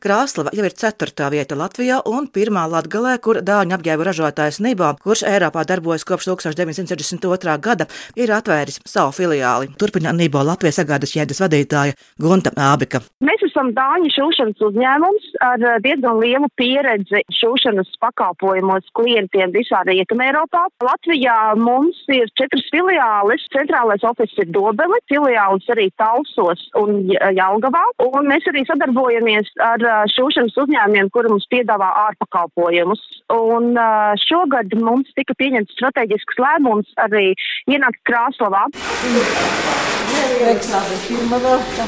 Krāslava jau ir ceturtā vieta Latvijā un pirmā Latgalē, kur dāņu apģērbu ražotājs Nibā, kurš Eiropā darbojas kopš 1962. gada, ir atvēris savu filiāli. Turpina Nibā Latvijas sagādas ķēdes vadītāja Gunta Ābika. Mēs esam dāņu šūšanas uzņēmums ar diezgan lielu pieredzi šūšanas pakalpojumos klientiem visā Rietumē Eiropā. Latvijā mums ir četras filiāles. Centrālais ofis ir Dobeli, filiālis arī Talsos un Jaugavā. Un mēs arī sadarbojamies ar šūšanas uzņēmumiem, kuri mums piedāvā ārpakalpojumus. Un šogad mums tika pieņemts strateģisks lēmums arī ienākt Krāslavā.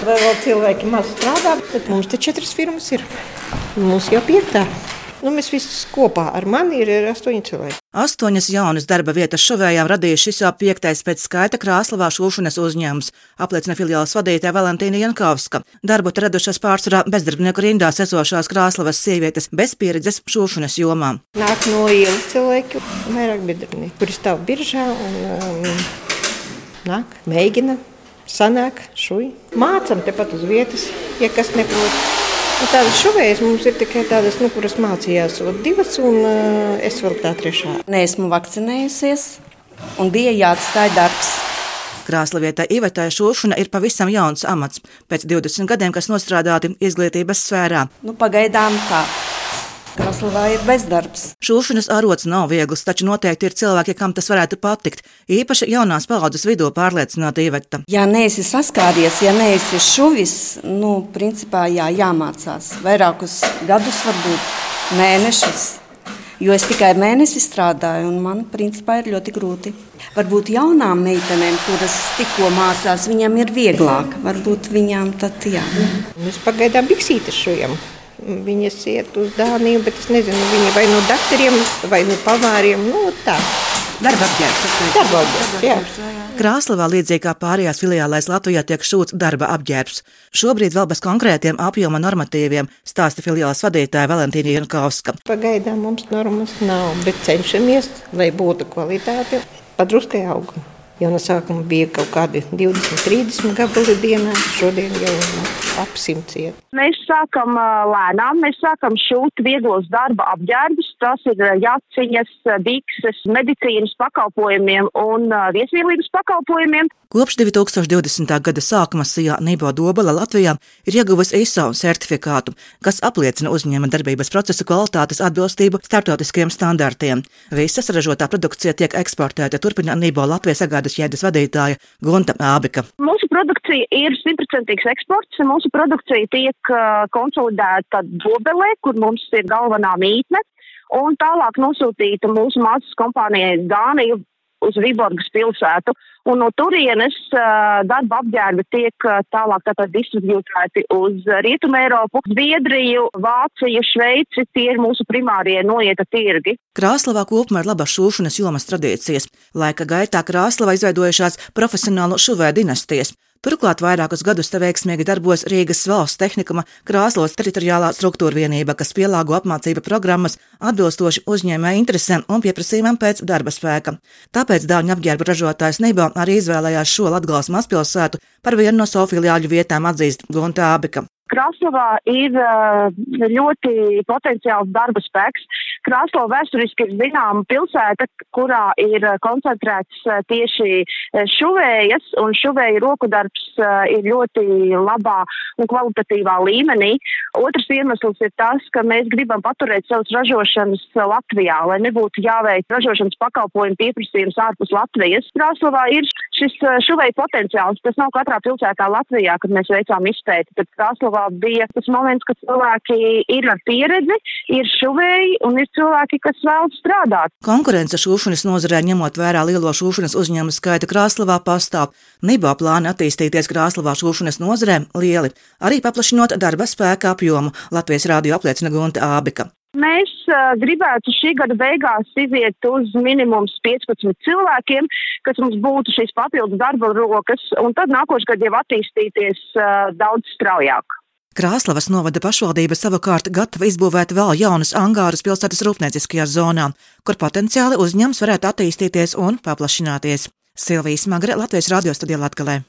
Vēl cilvēki maz strādā, bet mums te četras firmas ir. Mums jau piektā. Nu, mēs visi kopā ar mani ir astoņi cilvēki. Astoņas jaunas darba vietas šuvējām radīja šis jau piektais pēc skaita Krāslavā šūšanas uzņēmums, apliecina filiāls vadītāja Valentīna Jankovska. Darbu radušas pārsvarā bezdarbnieku rindās esošās Krāslavas sievietes bez pieredzes šūšanas jomā. Nāk no ielas cilvēki, vairāk bezdarbnieki, kuri stāv biržā un um, nāk, mēģina, sanāk, šuj. Mācam tepat uz vietas, ja kas neprot. Nu, tādas šuvējas mums ir tikai tādas, nu, kuras mācījās divas, un uh, es vēl tā trešā. Neesmu vakcinējusies, un bija jāatstāj darbs. Krāslavietā Ivetai šūšana ir pavisam jauns amats, pēc 20 gadiem, kas nostrādāti izglītības sfērā. Nu, pagaidām tā. Krasnodarbā ir bezdarbs. Šūšanas arots nav viegls, taču noteikti ir cilvēki, kam tas varētu patikt. Īpaši jaunās paudzes vidū pārliecināta Iveta. Ja neesi saskāries, ja neesi šuvis, nu, principā jā, jāmācās vairākus gadus, varbūt mēnešus. Jo es tikai mēnesi strādāju, un man principā ir ļoti grūti. Varbūt jaunām meitenēm, kuras tikko mācās, viņām ir vieglāk. Varbūt viņām tad jā. Mēs pagaidām biksītes šujam. Viņas iet uz Dāniju, bet es nezinu, viņa vai no doktoriem, vai no pavāriem. Nu, tā. Darba apģērbs. Darba apģērbs, jā. Krāslavā līdzīgi kā pārējās filiālēs Latvijā tiek šūts darba apģērbs. Šobrīd vēl bez konkrētiem apjoma normatīviem stāsta filiāles vadītāja Valentīna Jankovska. Pagaidām mums normas nav, bet cenšamies, lai būtu kvalitāte. Padruskai auguma. Jau no sākuma bija kaut kādi 20, 30 gabali dienā, šodien jau ap simts iet. Mēs sākam lēnām, mēs sākam šūt vieglos darba apģērbus. Tas ir jaciņas, bikses, medicīnas pakalpojumiem un viesmīlības pakalpojumiem. Kopš 2020. gada sākuma Sijā Nībo Dobela Latvijā ir ieguvusi ISO certifikātu, kas apliecina uzņēmuma darbības procesu kvalitātes atbilstību starptautiskiem standartiem. Visas ražotā produkcija tiek eksportēta, turpina Nībo Latvijas sagādas ķēdes vadītāja Gunta Ābika. Mūsu produkcija ir simtprocentīgs eksports. Mūsu produkcija tiek konsolidēta Dobelē, kur mums ir galvenā mītne un tālāk nosūtīta mūsu mācības kompānijai Dāniju uz Viborgas pilsētu. Un no turienes uh, darba apģērbi tiek uh, tālāk distribūtēti uz Rietumu Eiropu, Zviedriju, Vāciju, Šveici. Tie ir mūsu primārie noieta tirgi. Krāslavā kopumā ir labas šūšanas jomas tradīcijas. Laika gaitā Krāslavā izveidojušās profesionālu šuvēju dinastijas. Turklāt vairākus gadus te veiksmīgi darbojas Rīgas valsts tehnikuma Krāslos teritoriālā struktūra vienība, kas pielāgo apmācību programmas atbilstoši uzņēmēju interesēm un pieprasījumam pēc darba spēka. Tāpēc dāņu apģērbu ražotājs Neiba arī izvēlējās šo Latgales mazpilsētu par vienu no savu filiāļu vietām atzīst Gonta Ābika. Krasnovā ir ļoti potenciāls darba spēks. Krasnova vēsturiski ir zināma pilsēta, kurā ir koncentrēts tieši šuvējas, un šuvēja rokudarbs ir ļoti labā un kvalitatīvā līmenī. Otrs iemesls ir tas, ka mēs gribam paturēt savas ražošanas Latvijā, lai nebūtu jāveic ražošanas pakalpojumu pieprasījums ārpus Latvijas. Krasnovā ir šis šuvēja potenciāls. Tas nav katrā pilsētā Latvijā, kad mēs veicām izpēti. Tad Krasnovā bija tas moments, kad cilvēki ir ar pieredzi, ir šuvēji un ir cilvēki, kas vēlas strādāt. Konkurence šūšanas nozarē, ņemot vērā lielo šūšanas uzņēmumu skaita Krāslavā, pastāv. Nibā plāni attīstīties Krāslavā šūšanas nozarē lieli, arī paplašinot darba spēka apjomu, Latvijas rādio apliecina Gunta Ābika. Mēs uh, gribētu šī gada beigās iziet uz minimums 15 cilvēkiem, kas mums būtu šīs papildus darba rokas, un tad nākošais gads jau attīstīties uh, daudz straujāk. Krāslavas novada pašvaldība savukārt gatava izbūvēt vēl jaunas angārus pilsētas rūpnieciskajā zonā, kur potenciāli uzņēmums varētu attīstīties un paplašināties. Silvijas Magre Latvijas radio studijā Latgalē.